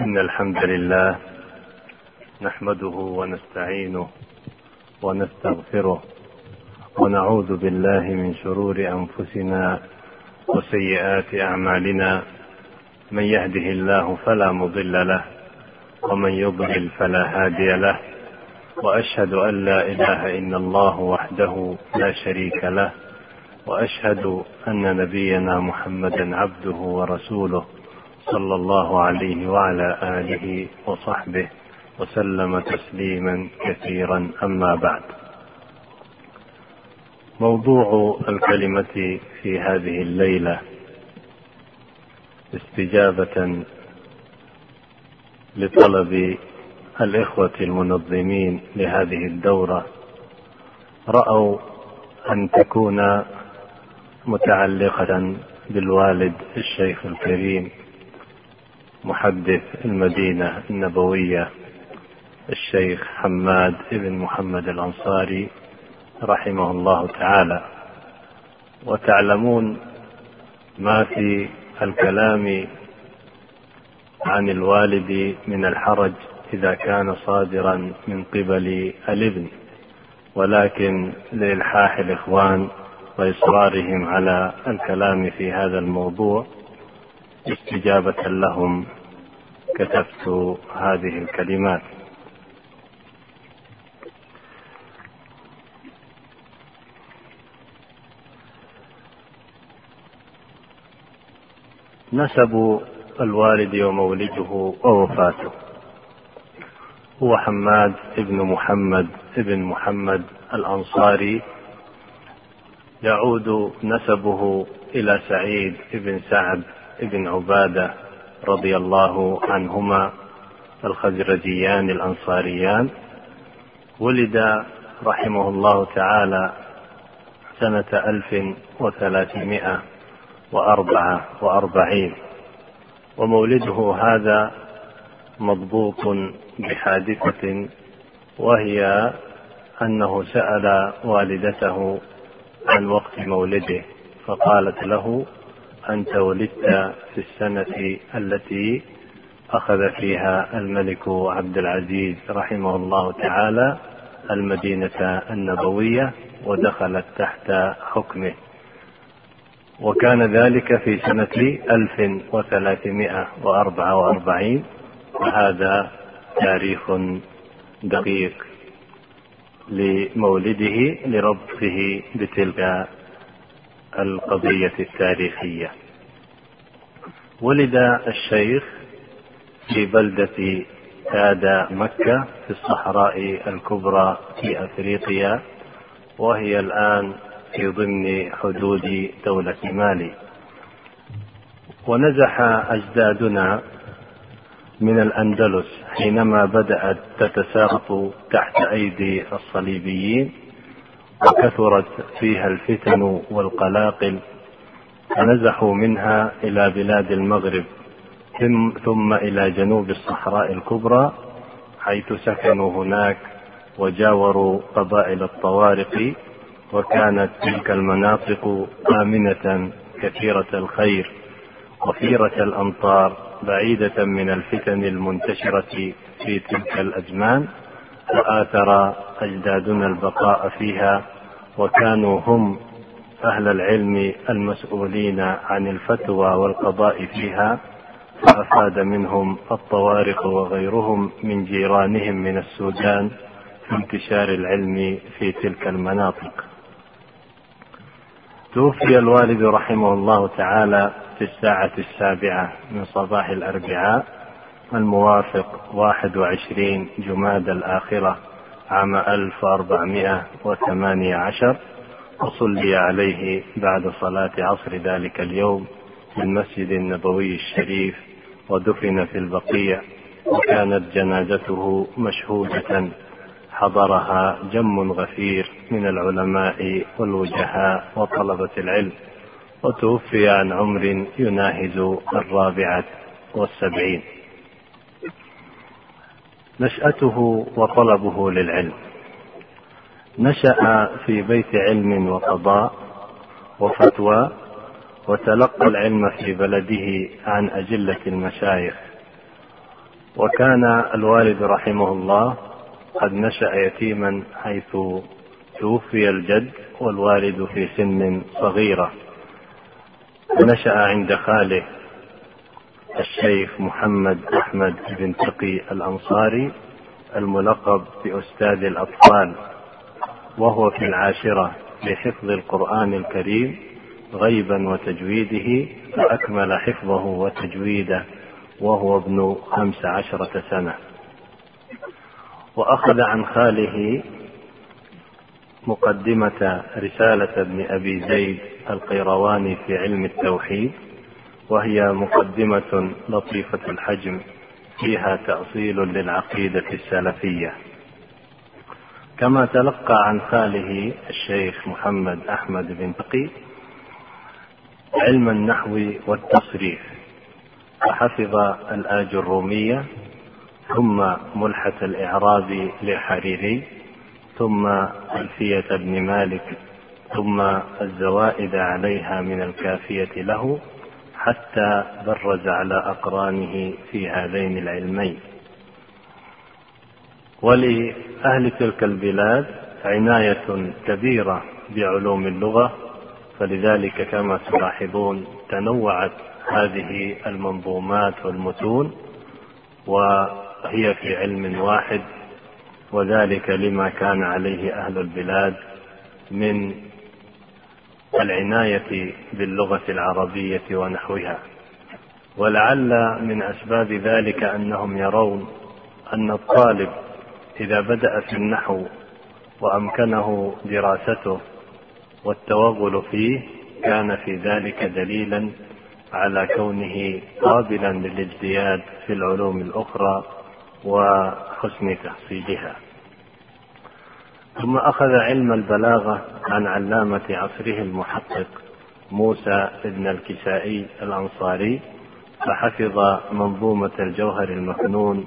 إن الحمد لله نحمده ونستعينه ونستغفره ونعوذ بالله من شرور أنفسنا وسيئات أعمالنا. من يهده الله فلا مضل له ومن يضلل فلا هادي له. وأشهد أن لا إله إلا الله وحده لا شريك له. وأشهد أن نبينا محمدا عبده ورسوله. صلى الله عليه وعلى آله وصحبه وسلم تسليما كثيرا. أما بعد موضوع الكلمة في هذه الليلة استجابة لطلب الإخوة المنظمين لهذه الدورة. رأوا أن تكون متعلقة بالوالد الشيخ الكريم محدث المدينة النبوية الشيخ حماد بن محمد الأنصاري رحمه الله تعالى. وتعلمون ما في الكلام عن الوالد من الحرج إذا كان صادرا من قبل الابن ولكن لإلحاح الإخوان وإصرارهم على الكلام في هذا الموضوع استجابة لهم كتبت هذه الكلمات. نسب الوالد ومولده ووفاته. هو حماد بن محمد بن محمد الأنصاري. يعود نسبه إلى سعيد بن سعد بن عبادة رضي الله عنهما الخزرجيان الأنصاريان ولد رحمه الله تعالى سنة ألف وثلاثمائة وأربعة وأربعين ومولده هذا مضبوط بحادثة وهي أنه سأل والدته عن وقت مولده فقالت له أنت ولدت في السنة التي أخذ فيها الملك عبد العزيز رحمه الله تعالى المدينة النبوية ودخلت تحت حكمه. وكان ذلك في سنة ألف وثلاثمائة وأربعة وأربعين وهذا تاريخ دقيق لمولده لربطه بتلك القضية التاريخية. ولد الشيخ في بلدة تادا مكة في الصحراء الكبرى في أفريقيا وهي الآن في ضمن حدود دولة مالي. ونزح أجدادنا من الأندلس حينما بدأت تتساقط تحت أيدي الصليبيين وكثرت فيها الفتن والقلاقل فنزحوا منها إلى بلاد المغرب ثم إلى جنوب الصحراء الكبرى حيث سكنوا هناك وجاوروا قبائل الطوارق وكانت تلك المناطق آمنة كثيرة الخير وفيرة الأمطار بعيدة من الفتن المنتشرة في تلك الأزمان وآثر أجدادنا البقاء فيها وكانوا هم أهل العلم المسؤولين عن الفتوى والقضاء فيها فأفاد منهم الطوارق وغيرهم من جيرانهم من السودان في انتشار العلم في تلك المناطق. توفي الوالد رحمه الله تعالى في الساعة السابعة من صباح الأربعاء الموافق واحد وعشرين جماد الآخرة عام ألف وأربعمائة وثمانية عشر. وصلي عليه بعد صلاة عصر ذلك اليوم في المسجد النبوي الشريف ودفن في البقيع وكانت جنازته مشهودة. حضرها جم غفير من العلماء والوجهاء وطلبة العلم وتوفي عن عمر يناهز الرابعة والسبعين. نشأته وطلبه للعلم. نشأ في بيت علم وقضاء وفتوى وتلقى العلم في بلده عن أجلة المشايخ. وكان الوالد رحمه الله قد نشأ يتيما حيث توفي الجد والوالد في سن صغيرة. نشأ عند خاله الشيخ محمد أحمد بن تقي الأنصاري الملقب بأستاذ الأطفال. وهو في العاشرة لحفظ القرآن الكريم غيبا وتجويده فأكمل حفظه وتجويده وهو ابن خمس عشرة سنة. وأخذ عن خاله مقدمة رسالة ابن أبي زيد القيرواني في علم التوحيد وهي مقدمة لطيفة الحجم فيها تأصيل للعقيدة السلفية. كما تلقى عن خاله الشيخ محمد أحمد بن تقي علم النحو والتصريف فحفظ الآج الرومية ثم ملحة الإعراب للحريري ثم ألفية ابن مالك ثم الزوائد عليها من الكافية له حتى برز على أقرانه في هذين العلمين. ولأهل تلك البلاد عناية كبيرة بعلوم اللغة فلذلك كما تلاحظون تنوعت هذه المنظومات والمتون وهي في علم واحد وذلك لما كان عليه أهل البلاد من العناية باللغة العربية ونحوها. ولعل من أسباب ذلك أنهم يرون أن الطالب إذا بدأ في النحو وأمكنه دراسته والتوغل فيه كان في ذلك دليلا على كونه قابلا للازدياد في العلوم الأخرى وحسن تحصيلها. ثم أخذ علم البلاغة عن علامة عصره المحقق موسى بن الكسائي الأنصاري فحفظ منظومة الجوهر المكنون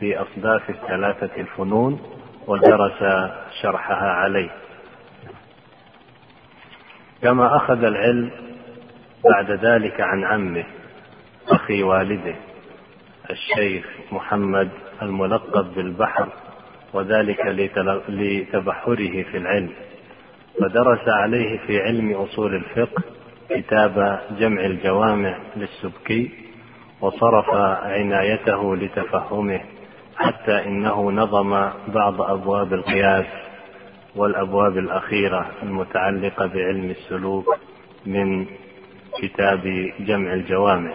في أصداف الثلاثة الفنون ودرس شرحها عليه. كما أخذ العلم بعد ذلك عن عمه أخي والده الشيخ محمد الملقب بالبحر وذلك لتبحره في العلم. فدرس عليه في علم أصول الفقه كتاب جمع الجوامع للسبكي وصرف عنايته لتفهمه. حتى إنه نظم بعض أبواب القياس والأبواب الأخيرة المتعلقة بعلم السلوك من كتاب جمع الجوامع.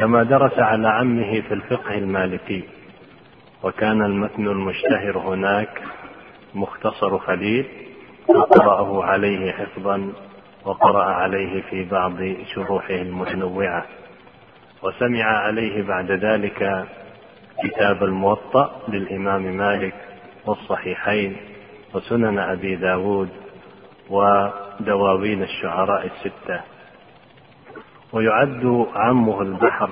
كما درس على عمه في الفقه المالكي وكان المتن المشتهر هناك مختصر خليل فقرأه عليه حفظا وقرأ عليه في بعض شروحه المتنوعة وسمع عليه بعد ذلك كتاب الموطأ للإمام مالك والصحيحين وسنن أبي داود ودواوين الشعراء الستة. ويعد عمه البحر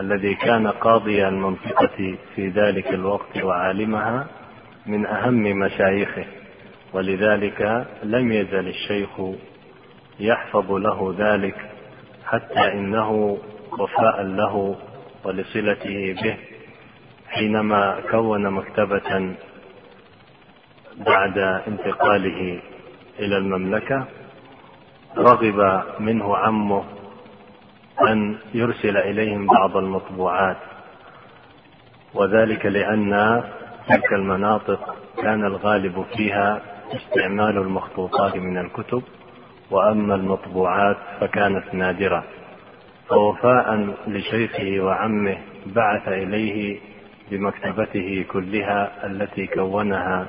الذي كان قاضي المنطقة في ذلك الوقت وعالمها من أهم مشايخه ولذلك لم يزل الشيخ يحفظ له ذلك حتى إنه وفاء له ولصلته به. حينما كون مكتبة بعد انتقاله إلى المملكة رغب منه عمه أن يرسل إليهم بعض المطبوعات. وذلك لأن تلك المناطق كان الغالب فيها استعمال المخطوطات من الكتب وأما المطبوعات فكانت نادرة. فوفاء لشيخه وعمه بعث إليه بمكتبته كلها التي كونها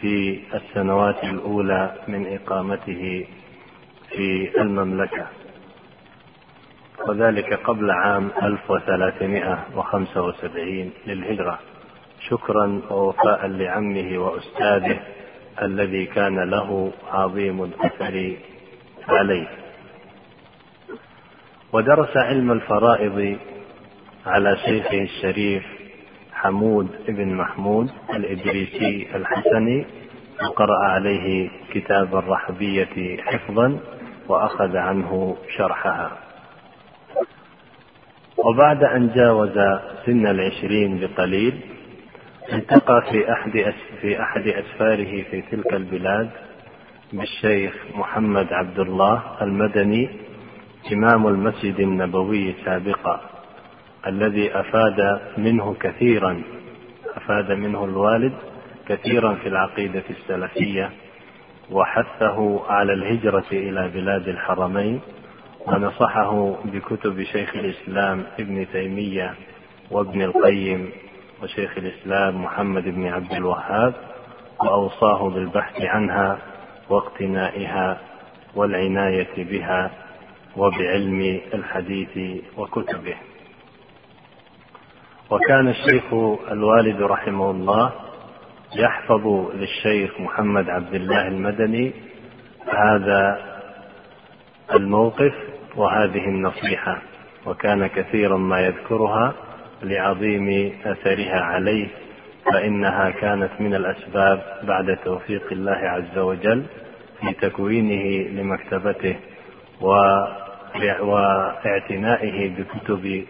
في السنوات الأولى من إقامته في المملكة. وذلك قبل عام 1375 للهجرة. شكرا ووفاء لعمه وأستاذه الذي كان له عظيم الأثر عليه. ودرس علم الفرائض على شيخه الشريف حمود بن محمود الإدريسي الحسني وقرأ عليه كتاب الرحبية حفظا وأخذ عنه شرحها. وبعد أن جاوز سن العشرين بقليل التقى في أحد في أحد أسفاره في تلك البلاد بالشيخ محمد عبد الله المدني إمام المسجد النبوي سابقا. الذي أفاد منه كثيرا أفاد منه الوالد كثيرا في العقيدة السلفية وحثه على الهجرة إلى بلاد الحرمين ونصحه بكتب شيخ الإسلام ابن تيمية وابن القيم وشيخ الإسلام محمد بن عبد الوهاب وأوصاه بالبحث عنها واقتنائها والعناية بها وبعلم الحديث وكتبه. وكان الشيخ الوالد رحمه الله يحفظ للشيخ محمد عبد الله المدني هذا الموقف وهذه النصيحة وكان كثيرا ما يذكرها لعظيم أثرها عليه فإنها كانت من الأسباب بعد توفيق الله عز وجل في تكوينه لمكتبته واعتنائه بكتب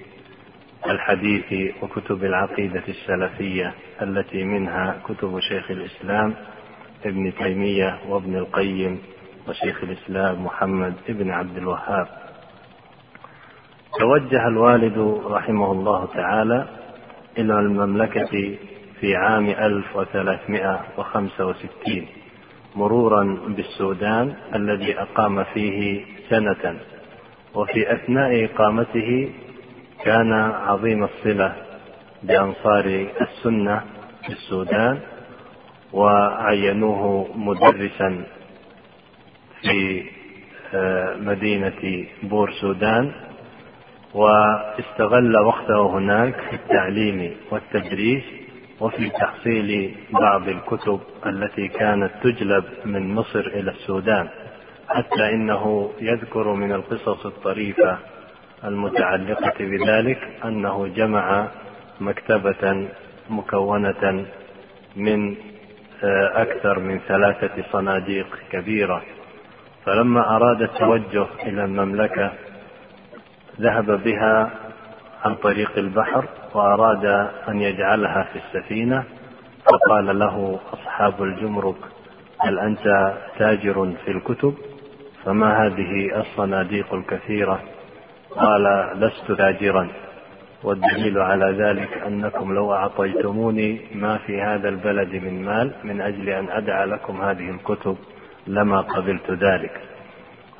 الحديث وكتب العقيدة السلفية التي منها كتب شيخ الإسلام ابن تيمية وابن القيم وشيخ الإسلام محمد ابن عبد الوهاب. توجه الوالد رحمه الله تعالى إلى المملكة في عام 1365 مرورا بالسودان الذي أقام فيه سنة وفي أثناء إقامته كان عظيم الصلة بأنصار السنة في السودان وعينوه مدرسا في آه، مدينة بور سودان واستغل وقته هناك في التعليم والتدريس وفي تحصيل بعض الكتب التي كانت تجلب من مصر إلى السودان حتى إنه يذكر من القصص الطريفة المتعلقة بذلك أنه جمع مكتبة مكونة من آه، أكثر من ثلاثة صناديق كبيرة. فلما أراد التوجه إلى المملكة ذهب بها عن طريق البحر وأراد أن يجعلها في السفينة. فقال له أصحاب الجمرك هل أنت تاجر في الكتب؟ فما هذه الصناديق الكثيرة؟ قال لست تاجرا. والدليل على ذلك أنكم لو أعطيتموني ما في هذا البلد من مال من أجل أن أدع لكم هذه الكتب لما قبلت ذلك.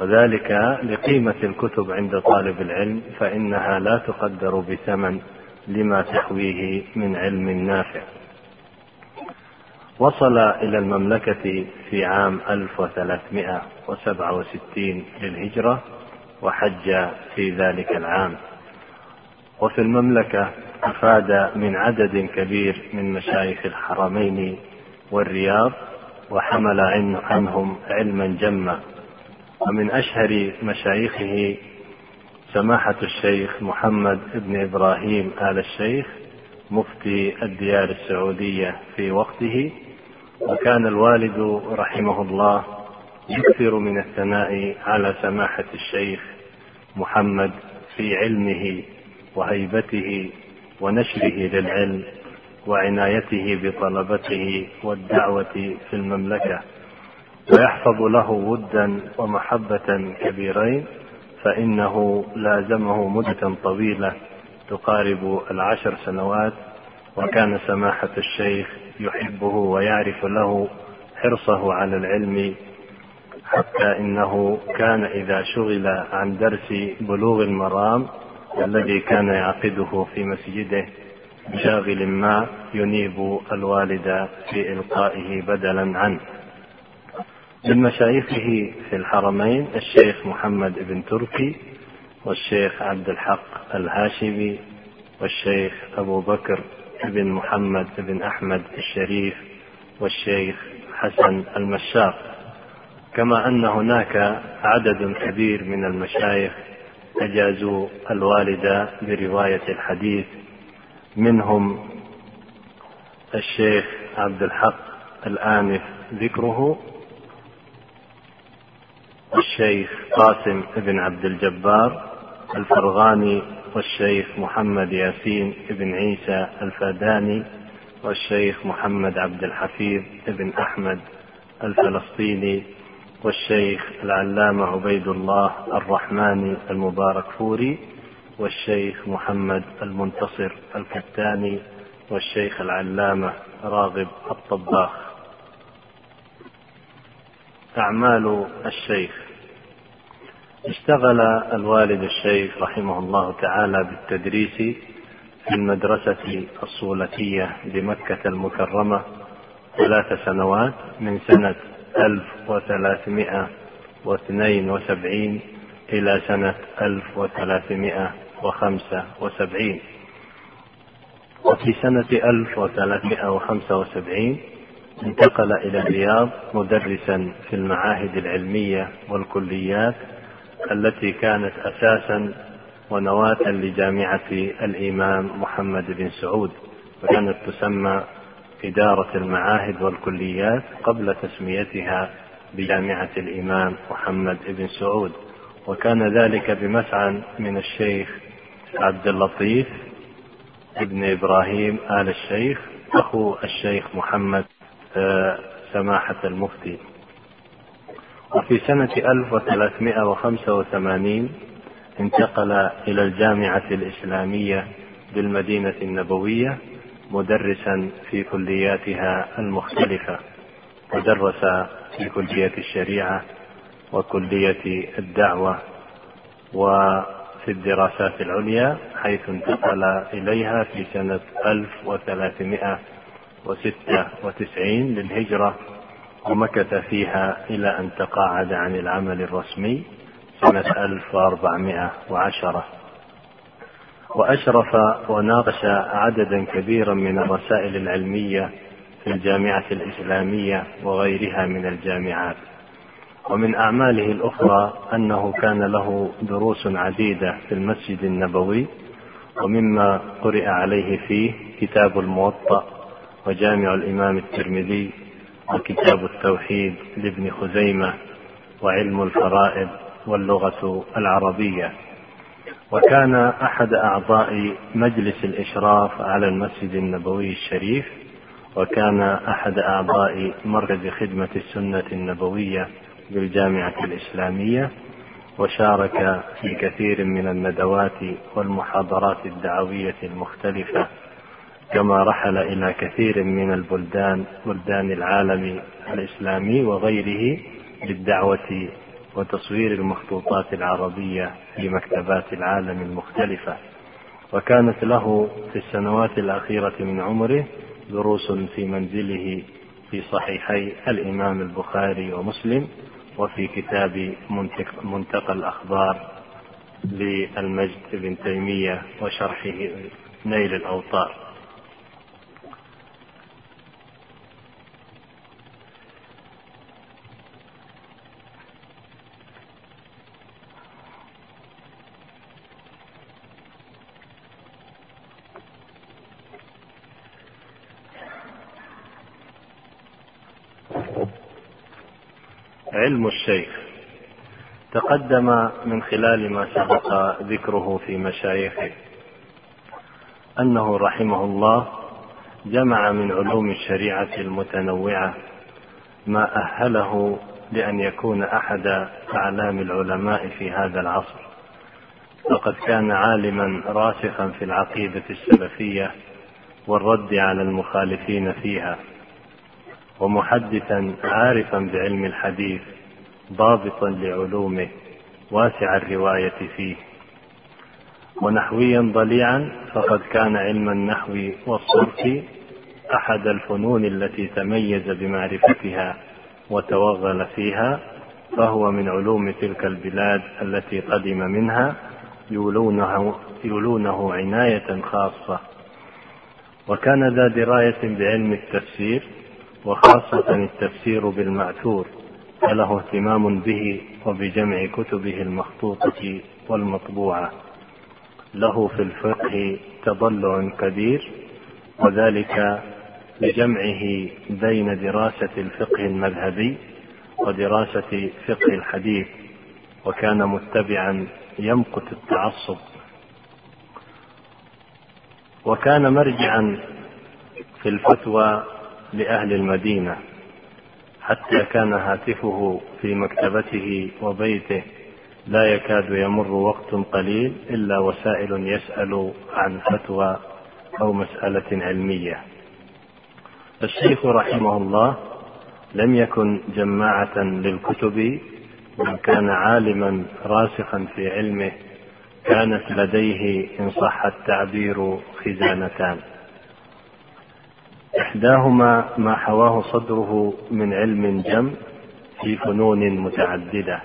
وذلك لقيمة الكتب عند طالب العلم فإنها لا تقدر بثمن لما تحويه من علم نافع. وصل إلى المملكة في عام 1367 للهجرة. وحج في ذلك العام. وفي المملكة أفاد من عدد كبير من مشايخ الحرمين والرياض وحمل عنهم علما جما. ومن أشهر مشايخه سماحة الشيخ محمد بن إبراهيم آل الشيخ مفتي الديار السعودية في وقته. وكان الوالد رحمه الله يكثر من الثناء على سماحة الشيخ محمد في علمه وهيبته ونشره للعلم وعنايته بطلبته والدعوة في المملكة. ويحفظ له ودا ومحبة كبيرين فإنه لازمه مدة طويلة تقارب العشر سنوات وكان سماحة الشيخ يحبه ويعرف له حرصه على العلم حتى إنه كان إذا شغل عن درس بلوغ المرام الذي كان يعقده في مسجده بشاغل ما ينيب الوالد في إلقائه بدلا عنه. من مشايخه في الحرمين الشيخ محمد بن تركي والشيخ عبد الحق الهاشمي والشيخ أبو بكر بن محمد بن أحمد الشريف والشيخ حسن المشاق. كما أن هناك عدد كبير من المشايخ أجازوا الوالد برواية الحديث منهم الشيخ عبد الحق الآنف ذكره الشيخ قاسم بن عبد الجبار الفرغاني والشيخ محمد ياسين بن عيسى الفاداني والشيخ محمد عبد الحفيظ بن أحمد الفلسطيني والشيخ العلامة عبيد الله الرحماني المبارك فوري والشيخ محمد المنتصر الكتاني والشيخ العلامة راغب الطباخ. أعمال الشيخ. اشتغل الوالد الشيخ رحمه الله تعالى بالتدريس في المدرسة الصولتية بمكة المكرمة ثلاث سنوات من سنة 1372 إلى سنة 1375 وفي سنة 1375 انتقل إلى الرياض مدرسا في المعاهد العلمية والكليات التي كانت أساسا ونواة لجامعة الإمام محمد بن سعود وكانت تسمى إدارة المعاهد والكليات قبل تسميتها بجامعة الإمام محمد بن سعود. وكان ذلك بمسعى من الشيخ عبد اللطيف ابن إبراهيم آل الشيخ أخو الشيخ محمد آه، سماحة المفتي. وفي سنة 1385 انتقل إلى الجامعة الإسلامية بالمدينة النبوية مدرسا في كلياتها المختلفة ودرس في كلية الشريعة وكلية الدعوة وفي الدراسات العليا حيث انتقل إليها في سنة 1396 للهجرة ومكث فيها إلى أن تقاعد عن العمل الرسمي سنة 1410 وأشرف وناقش عددا كبيرا من الرسائل العلمية في الجامعة الإسلامية وغيرها من الجامعات. ومن أعماله الأخرى أنه كان له دروس عديدة في المسجد النبوي ومما قرئ عليه فيه كتاب الموطأ وجامع الإمام الترمذي وكتاب التوحيد لابن خزيمة وعلم الفرائض واللغة العربية. وكان أحد أعضاء مجلس الإشراف على المسجد النبوي الشريف وكان أحد أعضاء مركز خدمة السنة النبوية بالجامعة الإسلامية وشارك في كثير من الندوات والمحاضرات الدعوية المختلفة كما رحل إلى كثير من البلدان بلدان العالم الإسلامي وغيره للدعوة وتصوير المخطوطات العربية في مكتبات العالم المختلفة. وكانت له في السنوات الأخيرة من عمره دروس في منزله في صحيحي الإمام البخاري ومسلم وفي كتاب منتقى الأخبار للمجد بن تيمية وشرحه نيل الأوطار. علم الشيخ. تقدم من خلال ما سبق ذكره في مشايخه. أنه رحمه الله جمع من علوم الشريعة المتنوعة ما أهله لأن يكون أحد أعلام العلماء في هذا العصر. فقد كان عالما راسخا في العقيدة السلفية والرد على المخالفين فيها. ومحدثا عارفا بعلم الحديث ضابطا لعلومه واسع الرواية فيه. ونحويا ضليعا فقد كان علم النحو والصرف أحد الفنون التي تميز بمعرفتها وتوغل فيها فهو من علوم تلك البلاد التي قدم منها يولونه, يولونه عناية خاصة. وكان ذا دراية بعلم التفسير وخاصة التفسير بالمأثور فله اهتمام به وبجمع كتبه المخطوطة والمطبوعة. له في الفقه تضلع كبير وذلك لجمعه بين دراسة الفقه المذهبي ودراسة فقه الحديث وكان متبعا يمقت التعصب. وكان مرجعا في الفتوى لأهل المدينة حتى كان هاتفه في مكتبته وبيته لا يكاد يمر وقت قليل إلا وسائل يسأل عن فتوى أو مسألة علمية. الشيخ رحمه الله لم يكن جماعة للكتب بل كان عالما راسخا في علمه كانت لديه إن صح التعبير خزانتان. إحداهما ما حواه صدره من علم جم في فنون متعددة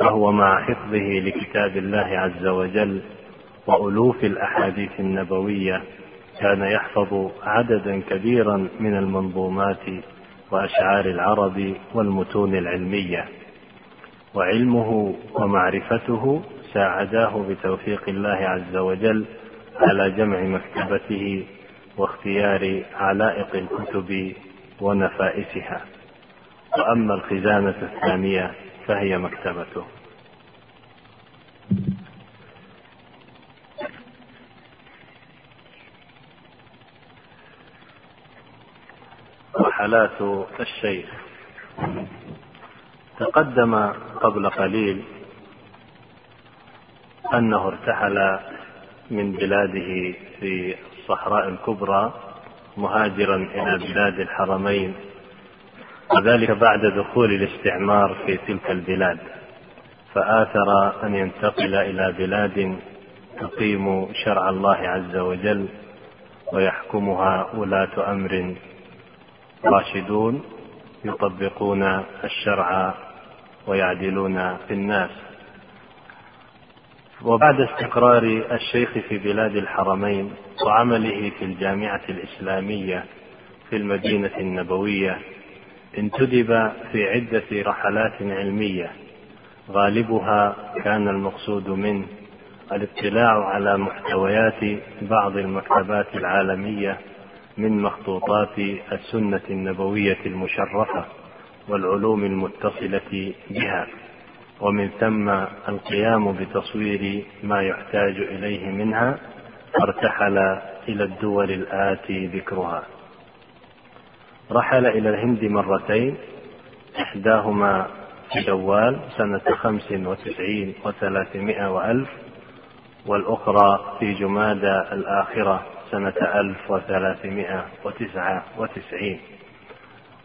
فهو مع حفظه لكتاب الله عز وجل وألوف الأحاديث النبوية كان يحفظ عددا كبيرا من المنظومات وأشعار العرب والمتون العلمية. وعلمه ومعرفته ساعداه بتوفيق الله عز وجل على جمع مكتبته واختيار علائق الكتب ونفائسها. وأما الخزانة الثانية فهي مكتبته. رحلات الشيخ. تقدم قبل قليل أنه ارتحل من بلاده في الصحراء الكبرى مهاجرا إلى بلاد الحرمين وذلك بعد دخول الاستعمار في تلك البلاد. فآثر أن ينتقل إلى بلاد تقيم شرع الله عز وجل ويحكمها ولاة أمر راشدون يطبقون الشرع ويعدلون في الناس. وبعد استقرار الشيخ في بلاد الحرمين وعمله في الجامعة الإسلامية في المدينة النبوية انتدب في عدة رحلات علمية. غالبها كان المقصود منه الاطلاع على محتويات بعض المكتبات العالمية من مخطوطات السنة النبوية المشرفة والعلوم المتصلة بها. ومن ثم القيام بتصوير ما يحتاج إليه منها فارتحل إلى الدول الآتي ذكرها. رحل إلى الهند مرتين إحداهما في شوال سنة خمس وتسعين وثلاثمائة وألف والأخرى في جمادى الآخرة سنة ألف وثلاثمائة وتسعة وتسعين.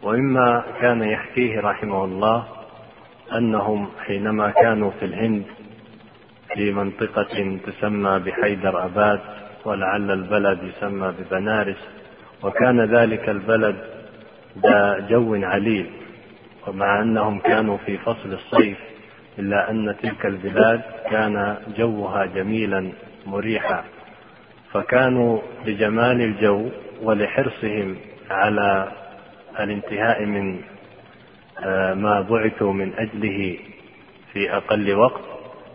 ومما كان يحكيه رحمه الله أنهم حينما كانوا في الهند في منطقة تسمى بحيدر أباد ولعل البلد يسمى ببنارس وكان ذلك البلد ذا جو عليل ومع أنهم كانوا في فصل الصيف إلا أن تلك البلاد كان جوها جميلا مريحا. فكانوا لجمال الجو ولحرصهم على الانتهاء من ما بعثوا من أجله في أقل وقت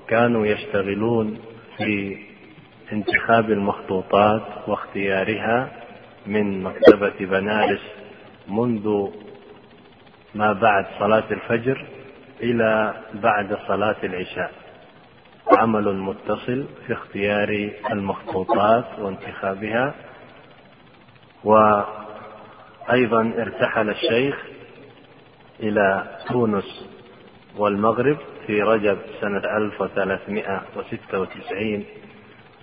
كانوا يشتغلون في انتخاب المخطوطات واختيارها من مكتبة بنارس منذ ما بعد صلاة الفجر إلى بعد صلاة العشاء. عمل متصل في اختيار المخطوطات وانتخابها وأيضا ارتحل الشيخ إلى تونس والمغرب في رجب سنة 1396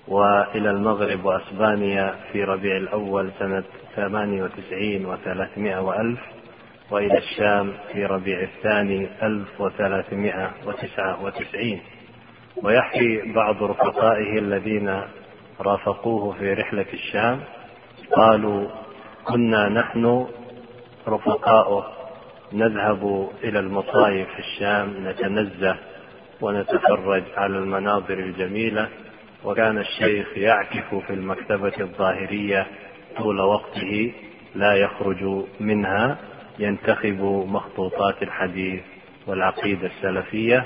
وإلى المغرب وأسبانيا في ربيع الأول سنة 98 وثلاثمائة وألف وإلى الشام في ربيع الثاني 1399 ويحكي بعض رفقائه الذين رافقوه في رحلة الشام قالوا كنا نحن رفقاؤه. نذهب إلى المصايف في الشام نتنزه ونتفرج على المناظر الجميلة. وكان الشيخ يعكف في المكتبة الظاهرية طول وقته لا يخرج منها ينتخب مخطوطات الحديث والعقيدة السلفية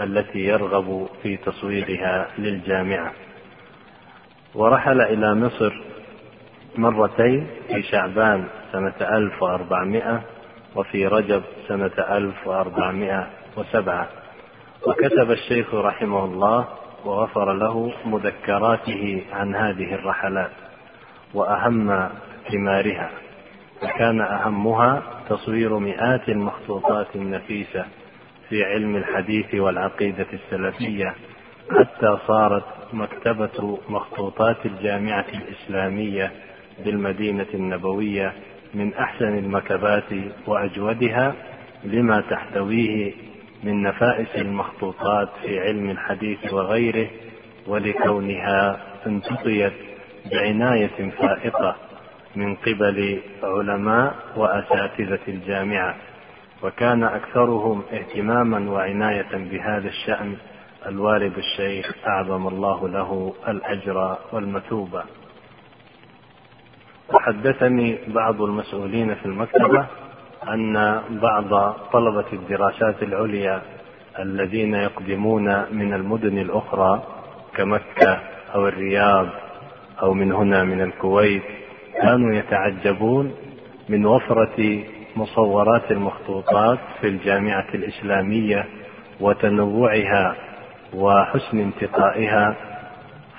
التي يرغب في تصويرها للجامعة. ورحل إلى مصر مرتين في شعبان سنة 1400 وفي رجب سنة 1407 وكتب الشيخ رحمه الله وغفر له مذكراته عن هذه الرحلات وأهم ثمارها فكان أهمها تصوير مئات المخطوطات النفيسة في علم الحديث والعقيدة السلفية حتى صارت مكتبة مخطوطات الجامعة الإسلامية بالمدينة النبوية من أحسن المكتبات وأجودها لما تحتويه من نفائس المخطوطات في علم الحديث وغيره ولكونها انتقيت بعناية فائقة من قبل علماء وأساتذة الجامعة. وكان أكثرهم اهتماما وعناية بهذا الشأن الوالد الشيخ أعظم الله له الأجر والمثوبة. وحدثني بعض المسؤولين في المكتبة أن بعض طلبة الدراسات العليا الذين يقدمون من المدن الأخرى كمكة أو الرياض أو من هنا من الكويت كانوا يتعجبون من وفرة مصورات المخطوطات في الجامعة الإسلامية وتنوعها وحسن انتقائها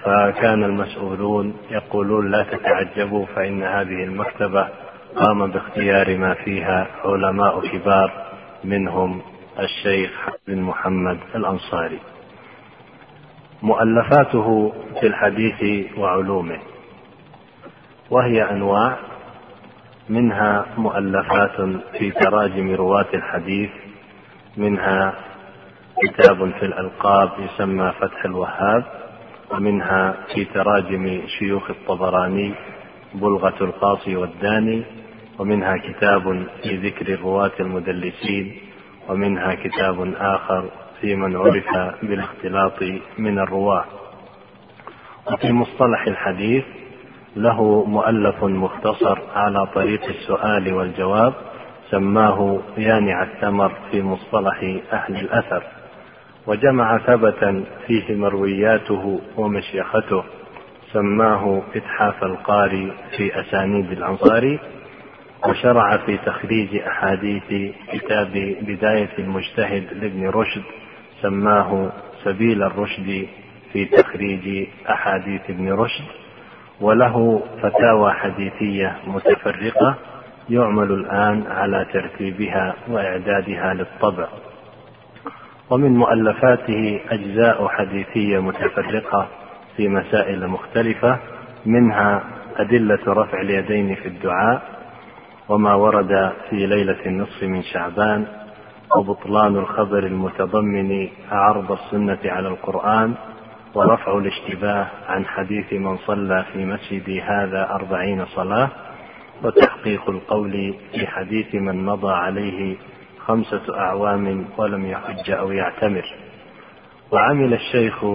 فكان المسؤولون يقولون لا تتعجبوا فإن هذه المكتبة قام باختيار ما فيها علماء كبار منهم الشيخ بن محمد الأنصاري. مؤلفاته في الحديث وعلومه وهي أنواع منها مؤلفات في تراجم رواة الحديث منها كتاب في الألقاب يسمى فتح الوهاب ومنها في تراجم شيوخ الطبراني بلغة القاصي والداني ومنها كتاب في ذكر الرواة المدلسين ومنها كتاب آخر في من عرف بالاختلاط من الرواة. وفي مصطلح الحديث له مؤلف مختصر على طريق السؤال والجواب سماه يانع الثمر في مصطلح أهل الأثر. وجمع ثبتا فيه مروياته ومشيخته سماه إتحاف القاري في أسانيد الأنصاري وشرع في تخريج أحاديث كتاب بداية المجتهد لابن رشد سماه سبيل الرشد في تخريج أحاديث ابن رشد وله فتاوى حديثية متفرقة يعمل الآن على ترتيبها وإعدادها للطبع. ومن مؤلفاته أجزاء حديثية متفرقة في مسائل مختلفة منها أدلة رفع اليدين في الدعاء وما ورد في ليلة النصف من شعبان وبطلان الخبر المتضمن عرض السنة على القرآن ورفع الاشتباه عن حديث من صلى في مسجدي هذا أربعين صلاة وتحقيق القول في حديث من مضى عليه خمسة أعوام ولم يحج أو يعتمر. وعمل الشيخ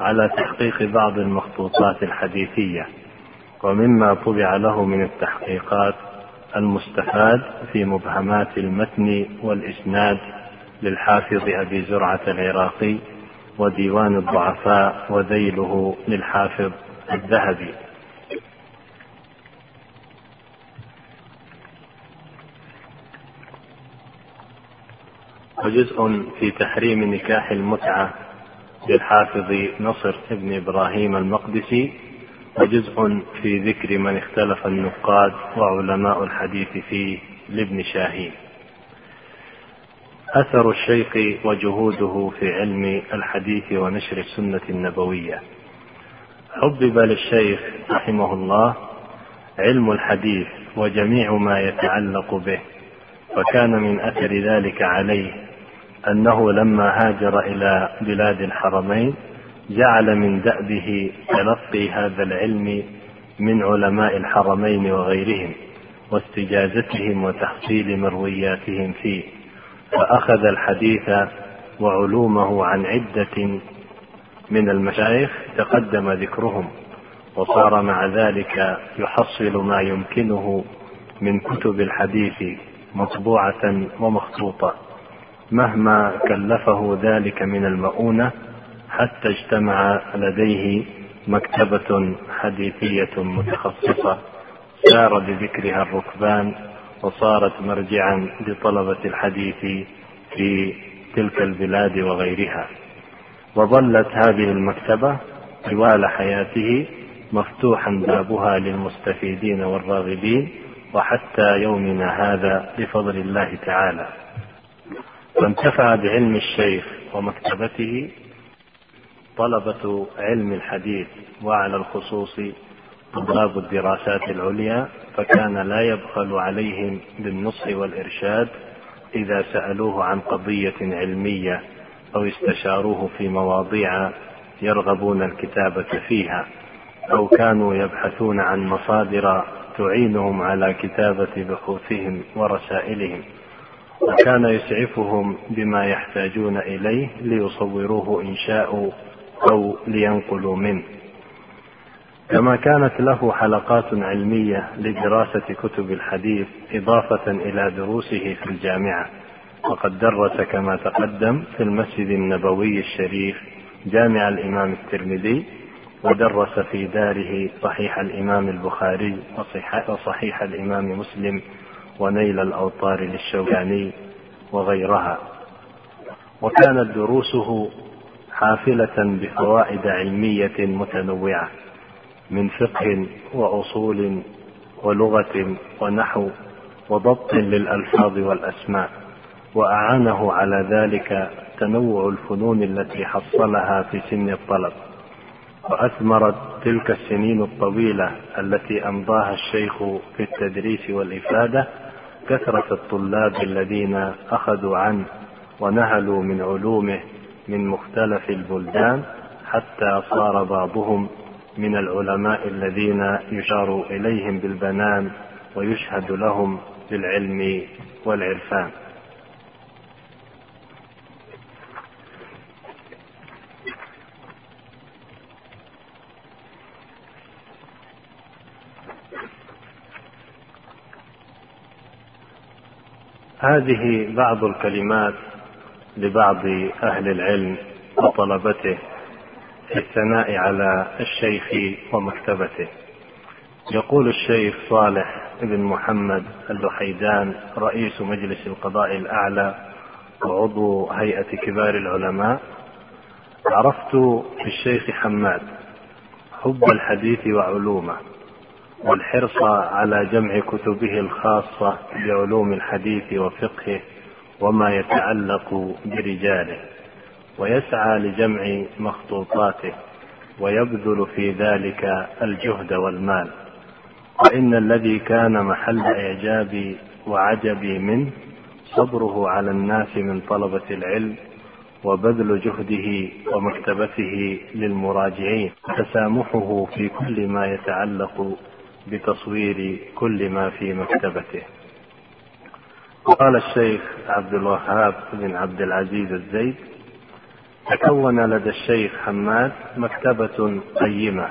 على تحقيق بعض المخطوطات الحديثية ومما طبع له من التحقيقات المستفاد في مبهمات المتن والإسناد للحافظ أبي زرعة العراقي وديوان الضعفاء وذيله للحافظ الذهبي. وجزء في تحريم نكاح المتعة للحافظ نصر بن إبراهيم المقدسي وجزء في ذكر من اختلف النقاد وعلماء الحديث فيه لابن شاهين. أثر الشيخ وجهوده في علم الحديث ونشر السنة النبوية. حبب للشيخ رحمه الله علم الحديث وجميع ما يتعلق به فكان من أثر ذلك عليه أنه لما هاجر إلى بلاد الحرمين جعل من دأبه تلقي هذا العلم من علماء الحرمين وغيرهم واستجازتهم وتحصيل مروياتهم فيه. فأخذ الحديث وعلومه عن عدة من المشايخ تقدم ذكرهم وصار مع ذلك يحصل ما يمكنه من كتب الحديث مطبوعة ومخطوطة. مهما كلفه ذلك من المؤونة حتى اجتمع لديه مكتبة حديثية متخصصة سار بذكرها الركبان وصارت مرجعا لطلبة الحديث في تلك البلاد وغيرها. وظلت هذه المكتبة طوال حياته مفتوحا بابها للمستفيدين والراغبين وحتى يومنا هذا بفضل الله تعالى. فانتفع بعلم الشيخ ومكتبته طلبة علم الحديث وعلى الخصوص طلاب الدراسات العليا فكان لا يبخل عليهم بالنصح والإرشاد إذا سألوه عن قضية علمية أو استشاروه في مواضيع يرغبون الكتابة فيها أو كانوا يبحثون عن مصادر تعينهم على كتابة بحوثهم ورسائلهم. وكان يسعفهم بما يحتاجون إليه ليصوروه إن شاءوا أو لينقلوا منه. كما كانت له حلقات علمية لدراسة كتب الحديث إضافة إلى دروسه في الجامعة. وقد درس كما تقدم في المسجد النبوي الشريف جامع الإمام الترمذي ودرس في داره صحيح الإمام البخاري وصحيح الإمام مسلم ونيل الأوطار للشوكاني وغيرها. وكانت دروسه حافلة بفوائد علمية متنوعة من فقه وأصول ولغة ونحو وضبط للألفاظ والأسماء وأعانه على ذلك تنوع الفنون التي حصلها في سن الطلب. وأثمرت تلك السنين الطويلة التي أمضاها الشيخ في التدريس والإفادة كثرة الطلاب الذين أخذوا عنه ونهلوا من علومه من مختلف البلدان حتى صار بعضهم من العلماء الذين يشار إليهم بالبنان ويشهد لهم بالعلم والعرفان. هذه بعض الكلمات لبعض أهل العلم وطلبته في الثناء على الشيخ ومكتبته. يقول الشيخ صالح بن محمد اللحيدان رئيس مجلس القضاء الأعلى وعضو هيئة كبار العلماء عرفت في الشيخ حماد حب الحديث وعلومه. والحرص على جمع كتبه الخاصة بعلوم الحديث وفقهه وما يتعلق برجاله ويسعى لجمع مخطوطاته ويبذل في ذلك الجهد والمال. وإن الذي كان محل إعجابي وعجبي منه صبره على الناس من طلبة العلم وبذل جهده ومكتبته للمراجعين وتسامحه في كل ما يتعلق بتصوير كل ما في مكتبته. قال الشيخ عبد الوهاب بن عبد العزيز الزيد تكون لدى الشيخ حماد مكتبة قيمة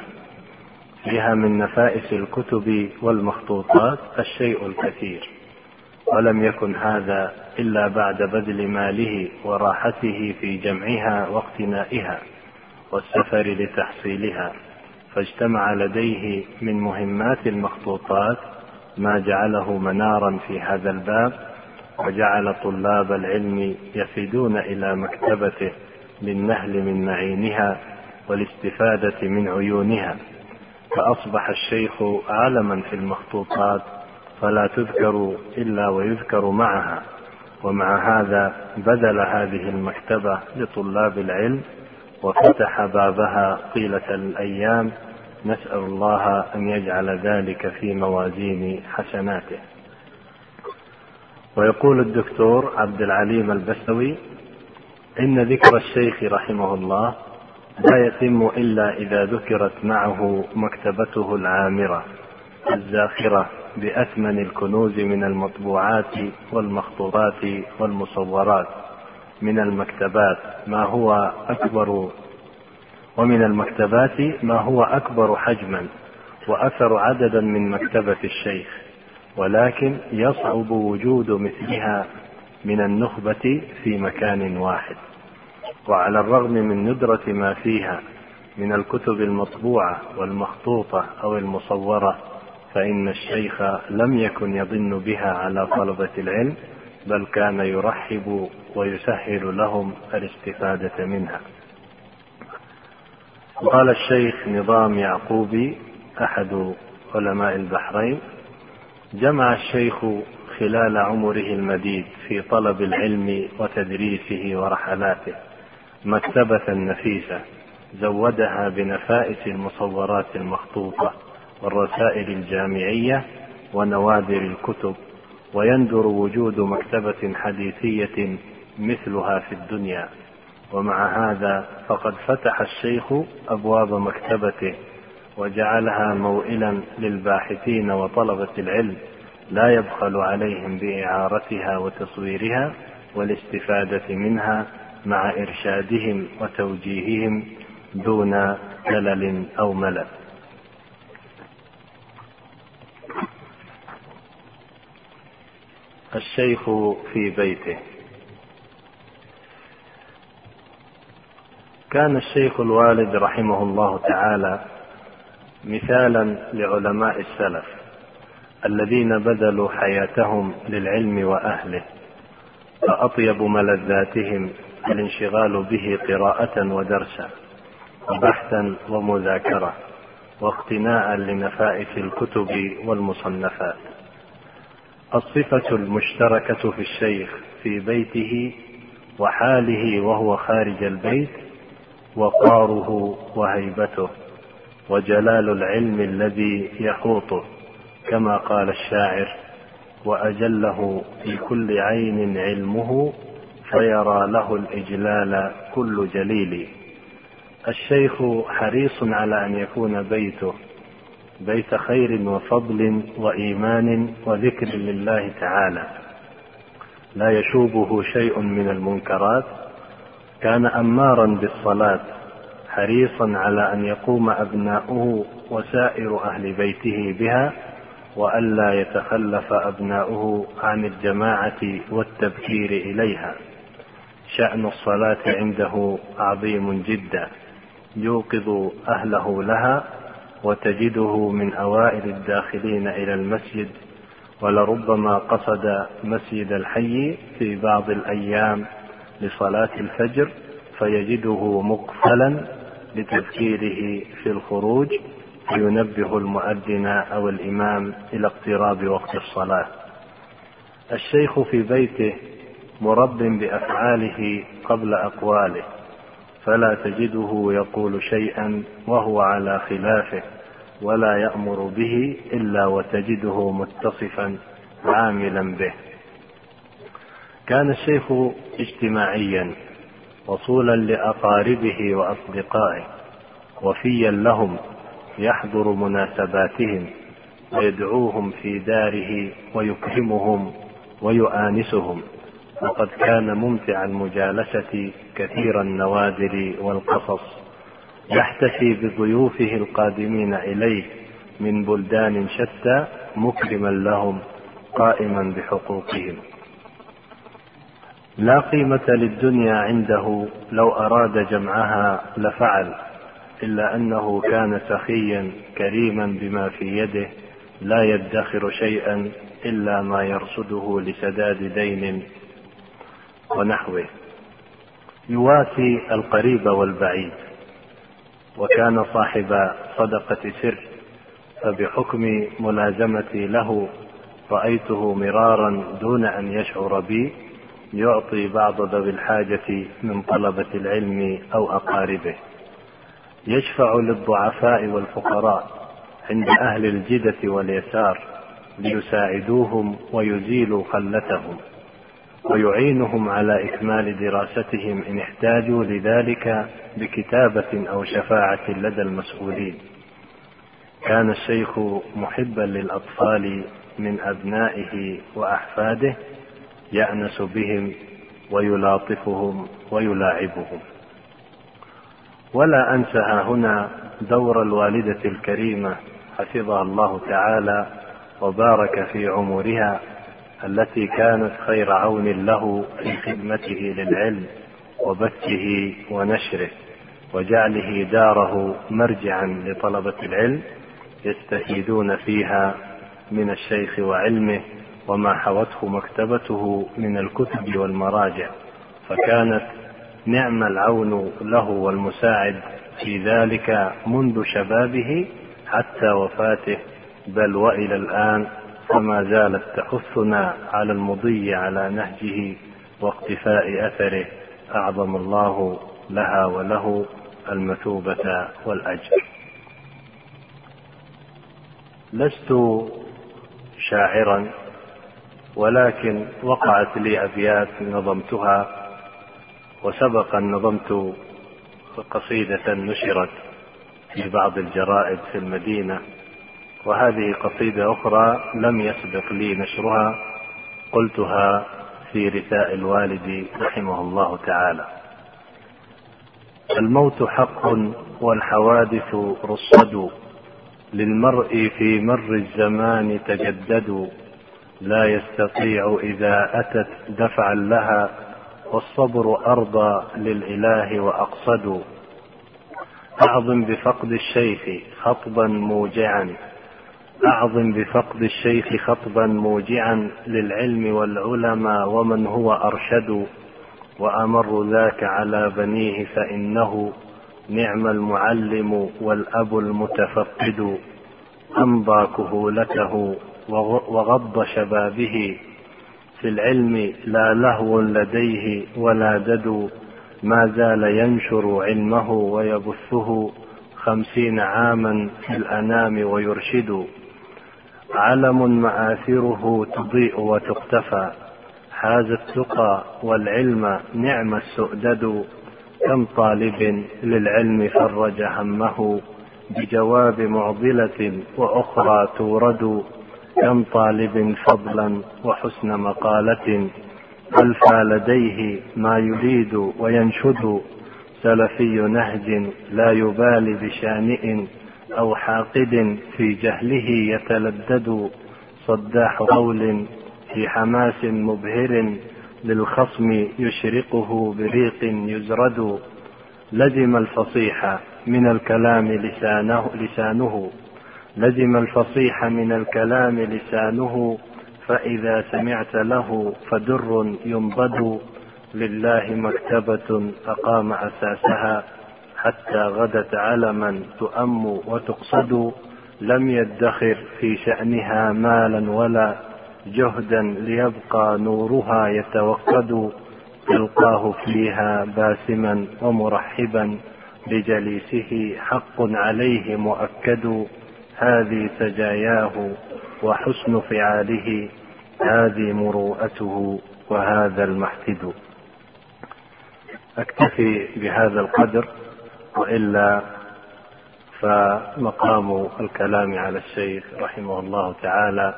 فيها من نفائس الكتب والمخطوطات الشيء الكثير ولم يكن هذا إلا بعد بذل ماله وراحته في جمعها واقتنائها والسفر لتحصيلها. فاجتمع لديه من مهمات المخطوطات ما جعله منارا في هذا الباب وجعل طلاب العلم يفدون إلى مكتبته للنهل من معينها والاستفادة من عيونها. فأصبح الشيخ عالما في المخطوطات فلا تذكر إلا ويذكر معها. ومع هذا بذل هذه المكتبة لطلاب العلم وفتح بابها طيلة الأيام نسأل الله أن يجعل ذلك في موازين حسناته. ويقول الدكتور عبد العليم البسوي إن ذكر الشيخ رحمه الله لا يتم إلا إذا ذكرت معه مكتبته العامرة الزاخرة بأثمن الكنوز من المطبوعات والمخطوطات والمصورات من المكتبات ما هو أكبر ومن المكتبات ما هو أكبر حجما وأكثر عددا من مكتبة الشيخ ولكن يصعب وجود مثلها من النخبة في مكان واحد. وعلى الرغم من ندرة ما فيها من الكتب المطبوعة والمخطوطة أو المصورة فإن الشيخ لم يكن يضن بها على طلبة العلم بل كان يرحب ويسهل لهم الاستفادة منها. قال الشيخ نظام يعقوبي أحد علماء البحرين جمع الشيخ خلال عمره المديد في طلب العلم وتدريسه ورحلاته مكتبة نفيسة زودها بنفائس المصورات المخطوطة والرسائل الجامعية ونوادر الكتب ويندر وجود مكتبة حديثية مثلها في الدنيا. ومع هذا فقد فتح الشيخ أبواب مكتبته وجعلها موئلا للباحثين وطلبة العلم لا يبخل عليهم بإعارتها وتصويرها والاستفادة منها مع إرشادهم وتوجيههم دون كلل أو ملل. الشيخ في بيته. كان الشيخ الوالد رحمه الله تعالى مثالا لعلماء السلف الذين بذلوا حياتهم للعلم وأهله فأطيب ملذاتهم الانشغال به قراءة ودرسا وبحثا ومذاكرة واقتناء لنفائس الكتب والمصنفات. الصفة المشتركة في الشيخ في بيته وحاله وهو خارج البيت وقاره وهيبته وجلال العلم الذي يحوطه كما قال الشاعر وأجله في كل عين علمه فيرى له الإجلال كل جليل. الشيخ حريص على أن يكون بيته بيت خير وفضل وإيمان وذكر لله تعالى. لا يشوبه شيء من المنكرات كان أمارا بالصلاة حريصا على أن يقوم أبناؤه وسائر أهل بيته بها والا يتخلف أبناؤه عن الجماعة والتبكير إليها. شأن الصلاة عنده عظيم جدا يوقظ أهله لها وتجده من أوائل الداخلين إلى المسجد ولربما قصد مسجد الحي في بعض الأيام لصلاة الفجر فيجده مقفلا لتذكيره في الخروج فينبه المؤذن أو الإمام إلى اقتراب وقت الصلاة. الشيخ في بيته مرب بأفعاله قبل أقواله فلا تجده يقول شيئا وهو على خلافه ولا يأمر به إلا وتجده متصفا عاملا به. كان الشيخ اجتماعيا وصولا لأقاربه وأصدقائه وفيا لهم يحضر مناسباتهم ويدعوهم في داره ويكرمهم ويؤانسهم. وقد كان ممتع المجالسة كثير النوادر والقصص. يحتفي بضيوفه القادمين إليه من بلدان شتى مكرما لهم قائما بحقوقهم. لا قيمة للدنيا عنده لو أراد جمعها لفعل إلا أنه كان سخيا كريما بما في يده لا يدخر شيئا إلا ما يرصده لسداد دين ونحوه. يواسي القريب والبعيد وكان صاحب صدقة سر فبحكم ملازمتي له رأيته مرارا دون أن يشعر بي يعطي بعض ذوي الحاجة من طلبة العلم أو أقاربه. يشفع للضعفاء والفقراء عند أهل الجدة واليسار ليساعدوهم ويزيلوا خلتهم ويعينهم على إكمال دراستهم إن احتاجوا لذلك بكتابة أو شفاعة لدى المسؤولين. كان الشيخ محبا للأطفال من أبنائه وأحفاده يأنس بهم ويلاطفهم ويلاعبهم. ولا أنسى هنا دور الوالدة الكريمة حفظها الله تعالى وبارك في عمرها التي كانت خير عون له في خدمته للعلم وبثه ونشره وجعله داره مرجعا لطلبة العلم يستفيدون فيها من الشيخ وعلمه وما حوته مكتبته من الكتب والمراجع فكانت نعم العون له والمساعد في ذلك منذ شبابه حتى وفاته بل وإلى الآن فما زالت تحثنا على المضي على نهجه واقتفاء أثره أعظم الله لها وله المثوبة والأجر. لست شاعرا ولكن وقعت لي أبيات نظمتها وسبق أن نظمت قصيدة نشرت في بعض الجرائد في المدينة وهذه قصيدة أخرى لم يسبق لي نشرها قلتها في رثاء الوالد رحمه الله تعالى. الموت حق والحوادث رصد للمرء في مر الزمان تجدد لا يستطيع إذا أتت دفعا لها والصبر أرضى للإله وأقصد. أعظم بفقد الشيخ خطبا موجعا. أعظم بفقد الشيخ خطبا موجعا للعلم والعلماء ومن هو أرشد. وأمر ذاك على بنيه فإنه نعم المعلم والأب المتفقد. أمضى كهولته وغض شبابه في العلم لا لهو لديه ولا دد ما زال ينشر علمه ويبثه خمسين عاما في الأنام ويرشد. علم مآثره تضيء وتقتفى. حاز التقى والعلم نعم السؤدد. كم طالب للعلم فرج همه بجواب معضلة وأخرى تورد. كم طالب فضلا وحسن مقالة؟ ألفى لديه ما يريد وينشد؟ سلفي نهج لا يبالي بشانئ أو حاقد في جهله يتلدد صداح قول في حماس مبهر للخصم يشرقه بريق يزرد. لزم الفصيح من الكلام لسانه, لسانه. لزم الفصيح من الكلام لسانه فإذا سمعت له فدر ينضد لله مكتبة أقام أساسها حتى غدت علما تؤم وتقصد. لم يدخر في شأنها مالا ولا جهدا ليبقى نورها يتوقد. تلقاه فيها باسما ومرحبا بجليسه حق عليه مؤكد. هذه سجاياه وحسن فعاله هذه مروءته وهذا المحتد أكتفي بهذا القدر وإلا فمقام الكلام على الشيخ رحمه الله تعالى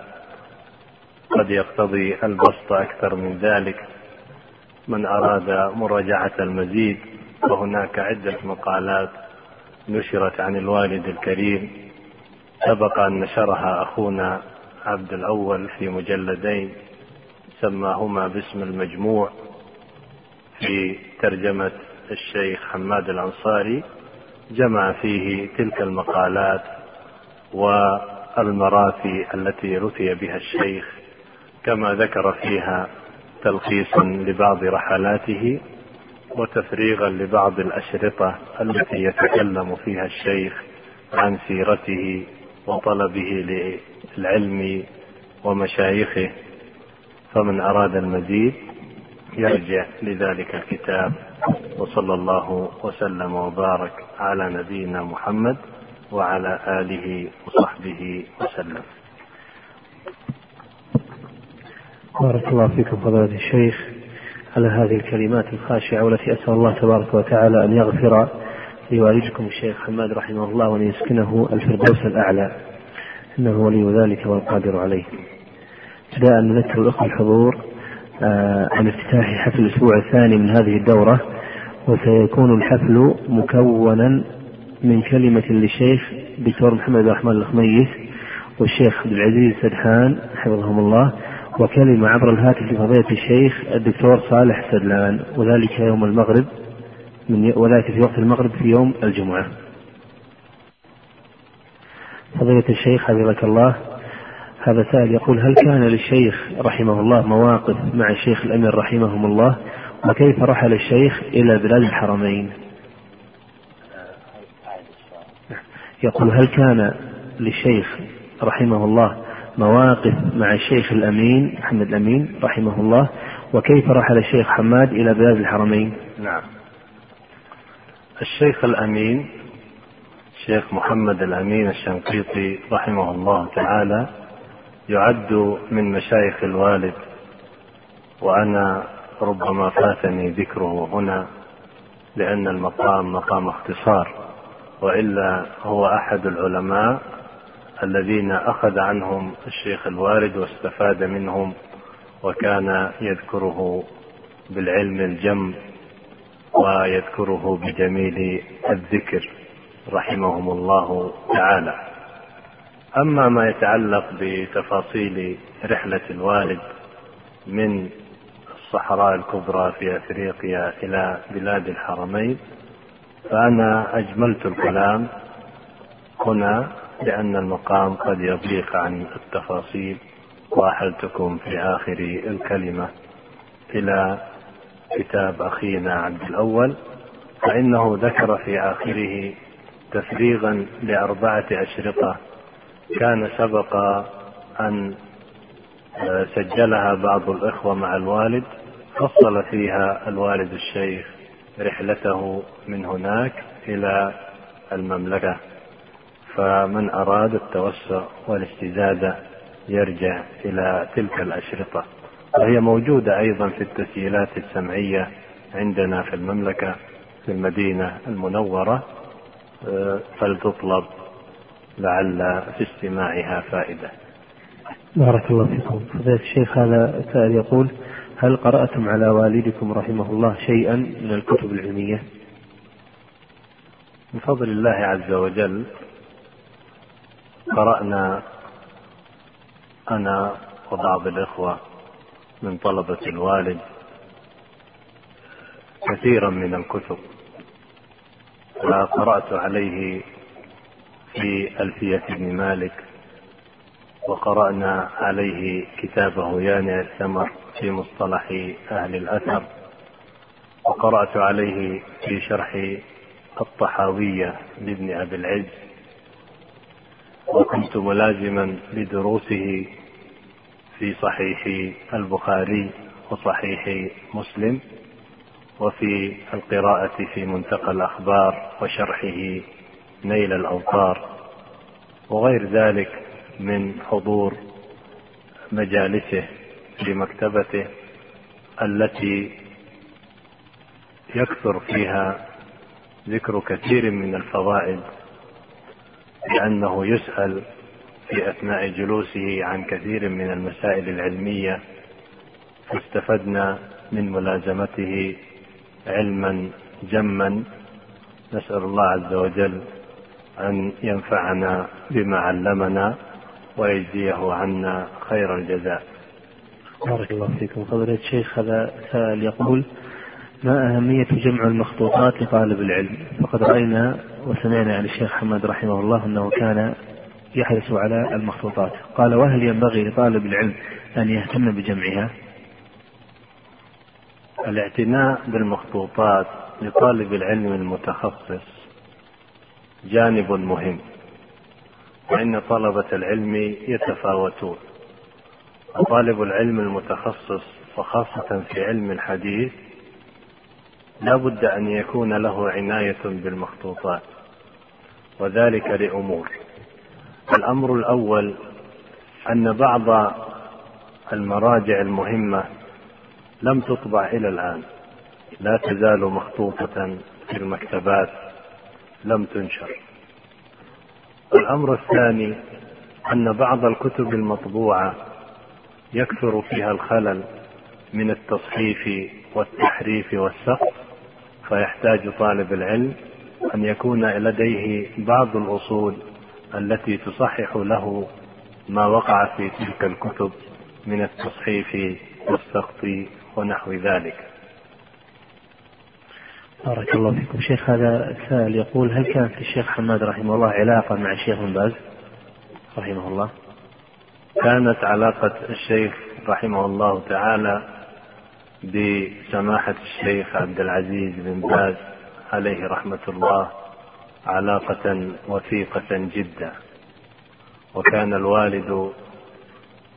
قد يقتضي البسط أكثر من ذلك. من أراد مراجعة المزيد وهناك عدة مقالات نشرت عن الوالد الكريم. سبق أن نشرها أخونا عبد الأول في مجلدين سماهما باسم المجموع في ترجمة الشيخ حماد الأنصاري. جمع فيه تلك المقالات والمراثي التي رثي بها الشيخ كما ذكر فيها تلخيصا لبعض رحلاته وتفريغا لبعض الأشرطة التي يتكلم فيها الشيخ عن سيرته وطلبه للعلم ومشايخه فمن أراد المزيد يرجع لذلك الكتاب وصلى الله وسلم وبارك على نبينا محمد وعلى آله وصحبه وسلم. بارك الله فيكم فضيلة الشيخ على هذه الكلمات الخاشعة والتي أسأل الله تبارك وتعالى أن يغفر لوالدكم الشيخ حماد رحمه الله وأن يسكنه الفردوس الأعلى. إنه ولي ذلك والقادر عليه. ابتداء نذكر الأخوة الحضور آه، عن افتتاح حفل الأسبوع الثاني من هذه الدورة وسيكون الحفل مكونا من كلمة للشيخ دكتور محمد الرحمن الخميس والشيخ عبد العزيز سدحان حفظهم الله وكلمة عبر الهاتف لفضيلة الشيخ الدكتور صالح سدلان وذلك يوم المغرب. من وذلك في وقت المغرب في يوم الجمعة. فضيلة الشيخ حفظك الله. هذا سائل يقول هل كان للشيخ رحمه الله مواقف مع الشيخ الأمير رحمهم الله؟ وكيف رحل الشيخ إلى بلاد الحرمين؟ يقول هل كان للشيخ رحمه الله مواقف مع الشيخ الأمين محمد الأمين رحمه الله؟ وكيف رحل الشيخ حماد إلى بلاد الحرمين؟ نعم. الشيخ الأمين الشيخ محمد الأمين الشنقيطي رحمه الله تعالى يعد من مشايخ الوالد وأنا ربما فاتني ذكره هنا لأن المقام مقام اختصار وإلا هو أحد العلماء الذين أخذ عنهم الشيخ الوالد واستفاد منهم وكان يذكره بالعلم الجم ويذكره بجميل الذكر رحمهم الله تعالى. أما ما يتعلق بتفاصيل رحلة الوالد من الصحراء الكبرى في أفريقيا إلى بلاد الحرمين فأنا أجملت الكلام هنا لأن المقام قد يضيق عن التفاصيل وأحلتكم في آخر الكلمة. إلى كتاب أخينا عبد الأول فإنه ذكر في آخره تفريغا لأربعة أشرطة كان سبق أن آه، سجلها بعض الإخوة مع الوالد فصل فيها الوالد الشيخ رحلته من هناك إلى المملكة فمن أراد التوسع والاستزادة يرجع إلى تلك الأشرطة. وهي موجودة أيضا في التسجيلات السمعية عندنا في المملكة في المدينة المنورة آه، فلتطلب لعل في استماعها فائدة. بارك الله فيكم. فضيلة الشيخ هذا سائل يقول: هل قرأتم على والدكم رحمه الله شيئا من الكتب العلمية؟ من فضل الله عز وجل قرأنا أنا وبعض الإخوة من طلبة الوالد كثيرا من الكتب وقرأت عليه في ألفية ابن مالك وقرأنا عليه كتابه يانع الثمر في مصطلح أهل الأثر وقرأت عليه في شرح الطحاوية لابن أبي العز وكنت ملازما لدروسه في صحيح البخاري وصحيح مسلم وفي القراءة في منتقى الأخبار وشرحه نيل الأوطار وغير ذلك من حضور مجالسه في مكتبته التي يكثر فيها ذكر كثير من الفوائد لأنه يسأل في أثناء جلوسه عن كثير من المسائل العلمية فاستفدنا من ملازمته علما جما. نسأل الله عز وجل أن ينفعنا بما علمنا ويجزيه عنا خير الجزاء. بارك الله فيكم. فضيلة الشيخ هذا سائل يقول ما أهمية جمع المخطوطات لطالب العلم؟ فقد رأينا وسمعنا عن الشيخ حماد رحمه الله أنه كان يحرص على المخطوطات. قال وهل ينبغي لطالب العلم أن يهتم بجمعها؟ الاعتناء بالمخطوطات لطالب العلم المتخصص جانب مهم وإن طلبة العلم يتفاوتون. وطالب العلم المتخصص وخاصة في علم الحديث لا بد أن يكون له عناية بالمخطوطات وذلك لأمور الأمر الأول أن بعض المراجع المهمة لم تطبع إلى الآن لا تزال مخطوطة في المكتبات لم تنشر. الأمر الثاني أن بعض الكتب المطبوعة يكثر فيها الخلل من التصحيف والتحريف والسقط فيحتاج طالب العلم أن يكون لديه بعض الأصول التي تصحح له ما وقع في تلك الكتب من التصحيف والسقط ونحو ذلك. بارك الله فيكم. شيخ هذا سائل يقول هل كانت للشيخ حماد رحمه الله علاقة مع الشيخ بن باز؟ رحمه الله. كانت علاقة الشيخ رحمه الله تعالى بسماحة الشيخ عبد العزيز بن باز عليه رحمة الله علاقة وثيقة جدا. وكان الوالد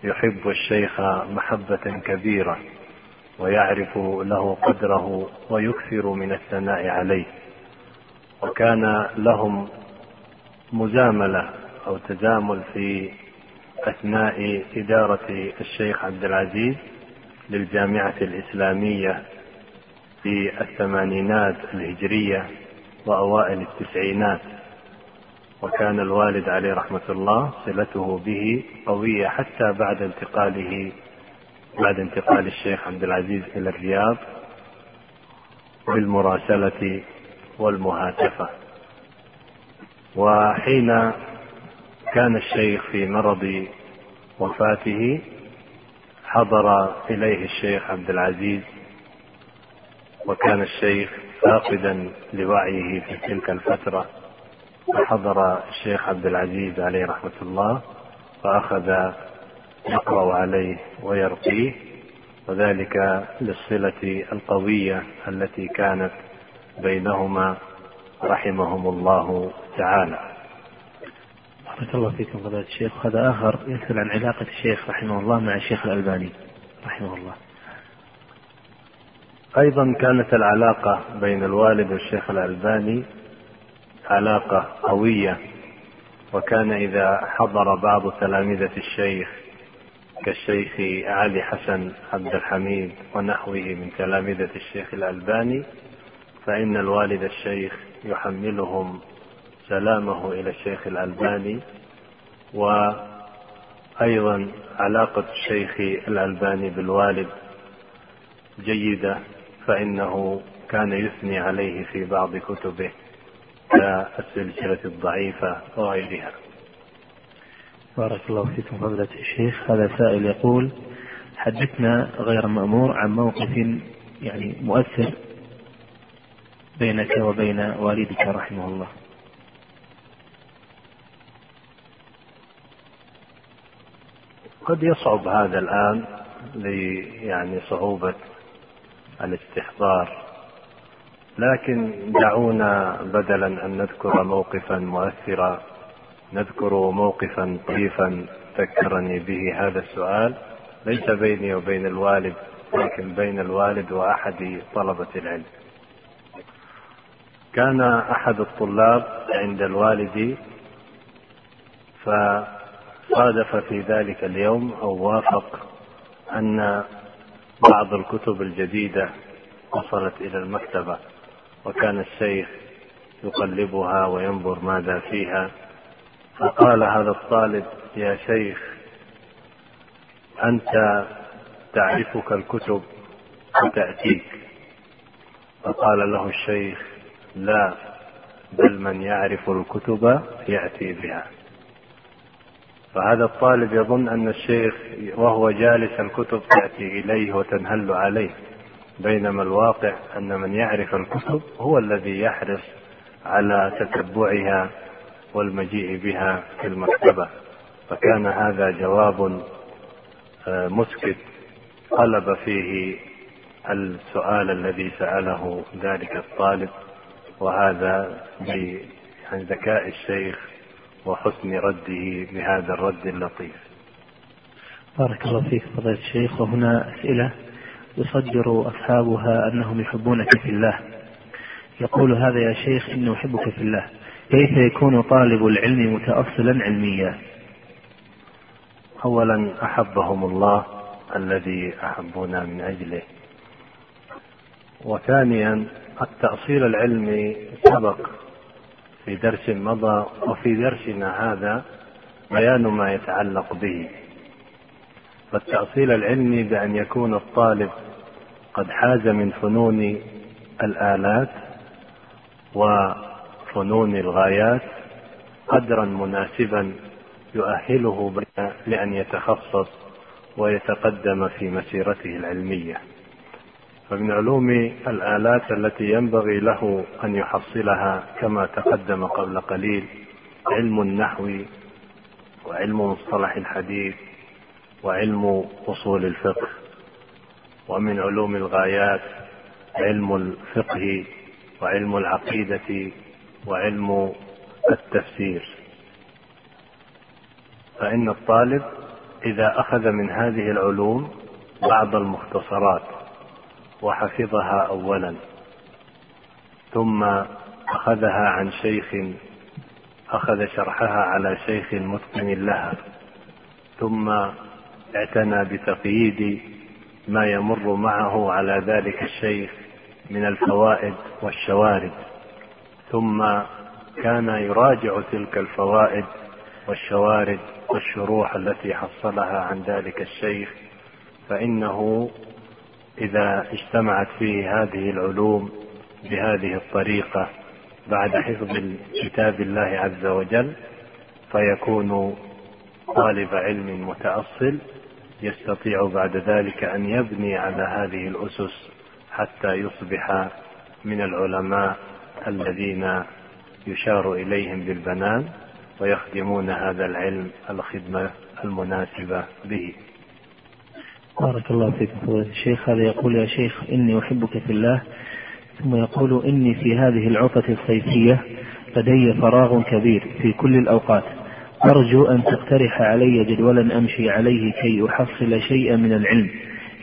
يحب الشيخ محبة كبيرة ويعرف له قدره ويكثر من الثناء عليه. وكان لهم مزاملة أو تزامل في أثناء إدارة الشيخ عبد العزيز للجامعة الإسلامية في الثمانينات الهجرية. وأوائل التسعينات. وكان الوالد عليه رحمة الله صلته به قوية حتى بعد انتقاله بعد انتقال الشيخ عبد العزيز إلى الرياض بالمراسلة والمهاتفة. وحين كان الشيخ في مرض وفاته حضر إليه الشيخ عبد العزيز وكان الشيخ فاقدا لوعيه في تلك الفترة فحضر الشيخ عبد العزيز عليه رحمة الله فأخذ يقرأ عليه ويرقيه وذلك للصلة القوية التي كانت بينهما رحمهم الله تعالى. بارك الله فيكم فضيلة الشيخ هذا آخر يسأل عن علاقة الشيخ رحمه الله مع الشيخ الألباني رحمه الله. أيضا كانت العلاقة بين الوالد والشيخ الألباني علاقة قوية وكان إذا حضر بعض تلامذة الشيخ كالشيخ علي حسن عبد الحميد ونحوه من تلامذة الشيخ الألباني فإن الوالد الشيخ يحملهم سلامه إلى الشيخ الألباني. وأيضا علاقة الشيخ الألباني بالوالد جيدة فإنه كان يثني عليه في بعض كتبه كالسلسلة الضعيفة وغيرها. بارك الله فيكم فضيلة الشيخ. هذا سائل يقول حدثنا غير مأمور عن موقف يعني مؤثر بينك وبين والدك رحمه الله. قد يصعب هذا الآن يعني صعوبة الاستحضار. لكن دعونا بدلا أن نذكر موقفا مؤثرا نذكر موقفا طريفا ذكرني به هذا السؤال. ليس بيني وبين الوالد لكن بين الوالد وأحد طلبة العلم. كان أحد الطلاب عند الوالد فصادف في ذلك اليوم أو وافق أن بعض الكتب الجديدة وصلت إلى المكتبة وكان الشيخ يقلبها وينظر ماذا فيها. فقال هذا الطالب يا شيخ أنت تعرفك الكتب وتأتيك. فقال له الشيخ لا بل من يعرف الكتب يأتي بها. فهذا الطالب يظن أن الشيخ وهو جالس الكتب تأتي إليه وتنهل عليه بينما الواقع أن من يعرف الكتب هو الذي يحرص على تتبعها والمجيء بها في المكتبة. فكان هذا جواب آه، مسكت قلب فيه السؤال الذي سأله ذلك الطالب وهذا بذكاء الشيخ وحسن رده بهذا الرد اللطيف. بارك الله فيك فضيلة الشيخ. وهنا أسئلة يصدر أصحابها أنهم يحبونك في الله. يقول هذا يا شيخ إني أحبك في الله. كيف يكون طالب العلم متأصلا علميا؟ أولا أحبهم الله الذي أحبنا من أجله. وثانيا التأصيل العلمي سبق في درس مضى وفي درسنا هذا بيان ما يتعلق به. فالتأصيل العلمي بأن يكون الطالب قد حاز من فنون الآلات وفنون الغايات قدرا مناسبا يؤهله لأن يتخصص ويتقدم في مسيرته العلمية. فمن علوم الآلات التي ينبغي له أن يحصلها كما تقدم قبل قليل علم النحو وعلم مصطلح الحديث وعلم أصول الفقه. ومن علوم الغايات علم الفقه وعلم العقيدة وعلم التفسير. فإن الطالب إذا أخذ من هذه العلوم بعض المختصرات وحفظها أولا ثم أخذها عن شيخ أخذ شرحها على شيخ متقن لها ثم اعتنى بتقييد ما يمر معه على ذلك الشيخ من الفوائد والشوارد ثم كان يراجع تلك الفوائد والشوارد والشروح التي حصلها عن ذلك الشيخ فإنه إذا اجتمعت فيه هذه العلوم بهذه الطريقة بعد حفظ كتاب الله عز وجل فيكون طالب علم متأصل يستطيع بعد ذلك أن يبني على هذه الأسس حتى يصبح من العلماء الذين يشار إليهم بالبنان ويخدمون هذا العلم الخدمة المناسبة به. بارك الله فيك فضيلة الشيخ. هذا يقول يا شيخ إني أحبك في الله. ثم يقول إني في هذه العطلة الصيفية لدي فراغ كبير في كل الأوقات. أرجو أن تقترح علي جدولا أمشي عليه كي أحصل شيئا من العلم.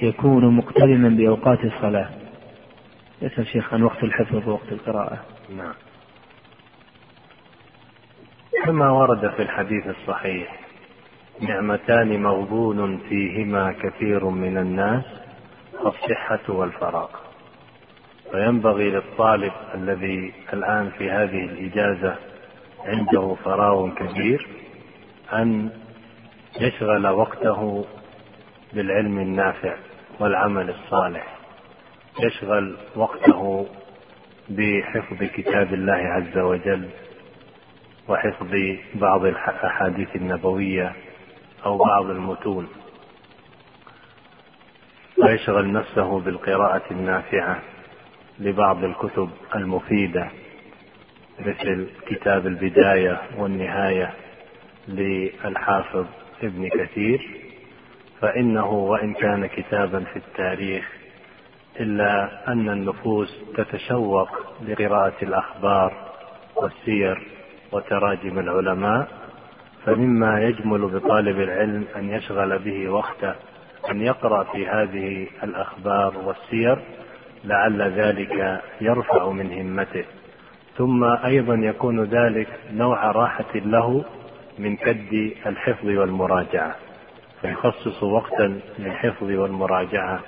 يكون مقترنا بأوقات الصلاة. يسأل شيخ عن وقت الحفظ ووقت القراءة. نعم. كما ورد في الحديث الصحيح نعمتان مغبون فيهما كثير من الناس الصحة والفراغ فينبغي للطالب الذي الآن في هذه الإجازة عنده فراغ كبير أن يشغل وقته بالعلم النافع والعمل الصالح. يشغل وقته بحفظ كتاب الله عز وجل وحفظ بعض الأحاديث النبوية أو بعض المتون. ويشغل نفسه بالقراءة النافعة لبعض الكتب المفيدة مثل كتاب البداية والنهاية للحافظ ابن كثير. فإنه وإن كان كتابا في التاريخ إلا أن النفوس تتشوق لقراءة الأخبار والسير وتراجم العلماء. فمما يجمل بطالب العلم أن يشغل به وقته أن يقرأ في هذه الأخبار والسير لعل ذلك يرفع من همته. ثم أيضا يكون ذلك نوع راحة له من كد الحفظ والمراجعة. فيخصص وقتا للحفظ والمراجعة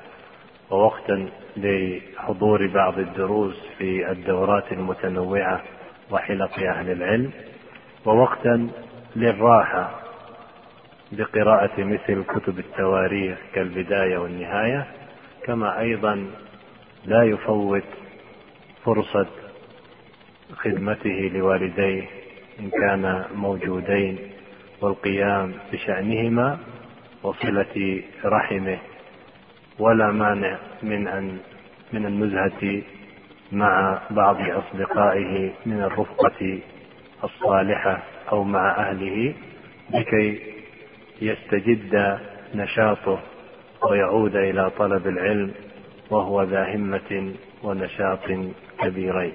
ووقتا لحضور بعض الدروس في الدورات المتنوعة وحلق أهل العلم ووقتا للراحة بقراءة مثل كتب التواريخ كالبداية والنهاية كما أيضا لا يفوت فرصة خدمته لوالديه إن كان موجودين والقيام بشأنهما وصلة رحمه ولا مانع من أن من النزهة مع بعض أصدقائه من الرفقة الصالحة أو مع أهله لكي يستجد نشاطه ويعود إلى طلب العلم وهو ذا همة ونشاط كبيرين.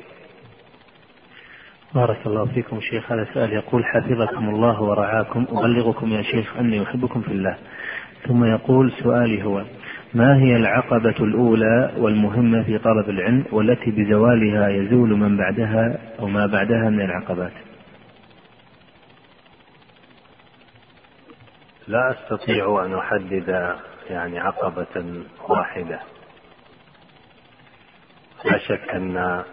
بارك الله فيكم شيخ. هذا سؤال يقول حفظكم الله ورعاكم. أبلغكم يا شيخ أني أحبكم في الله. ثم يقول سؤالي هو ما هي العقبة الأولى والمهمة في طلب العلم والتي بزوالها يزول من بعدها أو ما بعدها من العقبات؟ لا أستطيع أن أحدد يعني عقبة واحدة. لا شك أن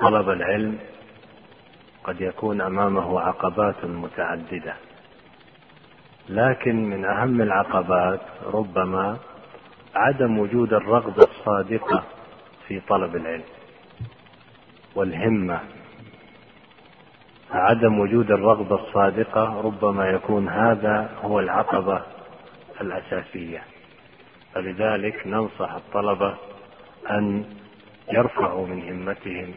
طلب العلم قد يكون أمامه عقبات متعددة. لكن من أهم العقبات ربما عدم وجود الرغبة الصادقة في طلب العلم والهمة عدم وجود الرغبة الصادقة ربما يكون هذا هو العقبة الأساسية. فلذلك ننصح الطلبة أن يرفعوا من همتهم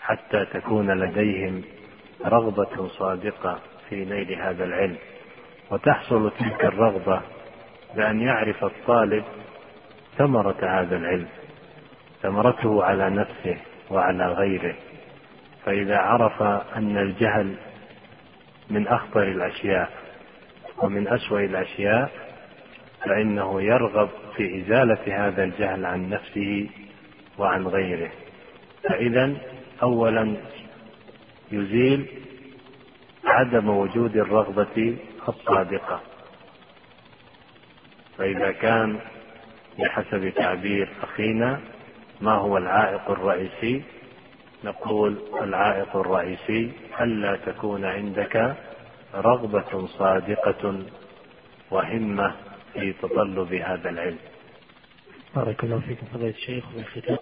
حتى تكون لديهم رغبة صادقة في نيل هذا العلم. وتحصل تلك الرغبة بأن يعرف الطالب ثمرة هذا العلم ثمرته على نفسه وعلى غيره. فإذا عرف أن الجهل من أخطر الأشياء ومن أسوأ الأشياء فإنه يرغب في إزالة هذا الجهل عن نفسه وعن غيره. فإذا أولا يزيل عدم وجود الرغبة الصادقة. فإذا كان بحسب تعبير أخينا ما هو العائق الرئيسي نقول العائق الرئيسي ألا تكون عندك رغبة صادقة وهمة في تطلب هذا العلم. بارك الله فيكم فضيلة الشيخ والختام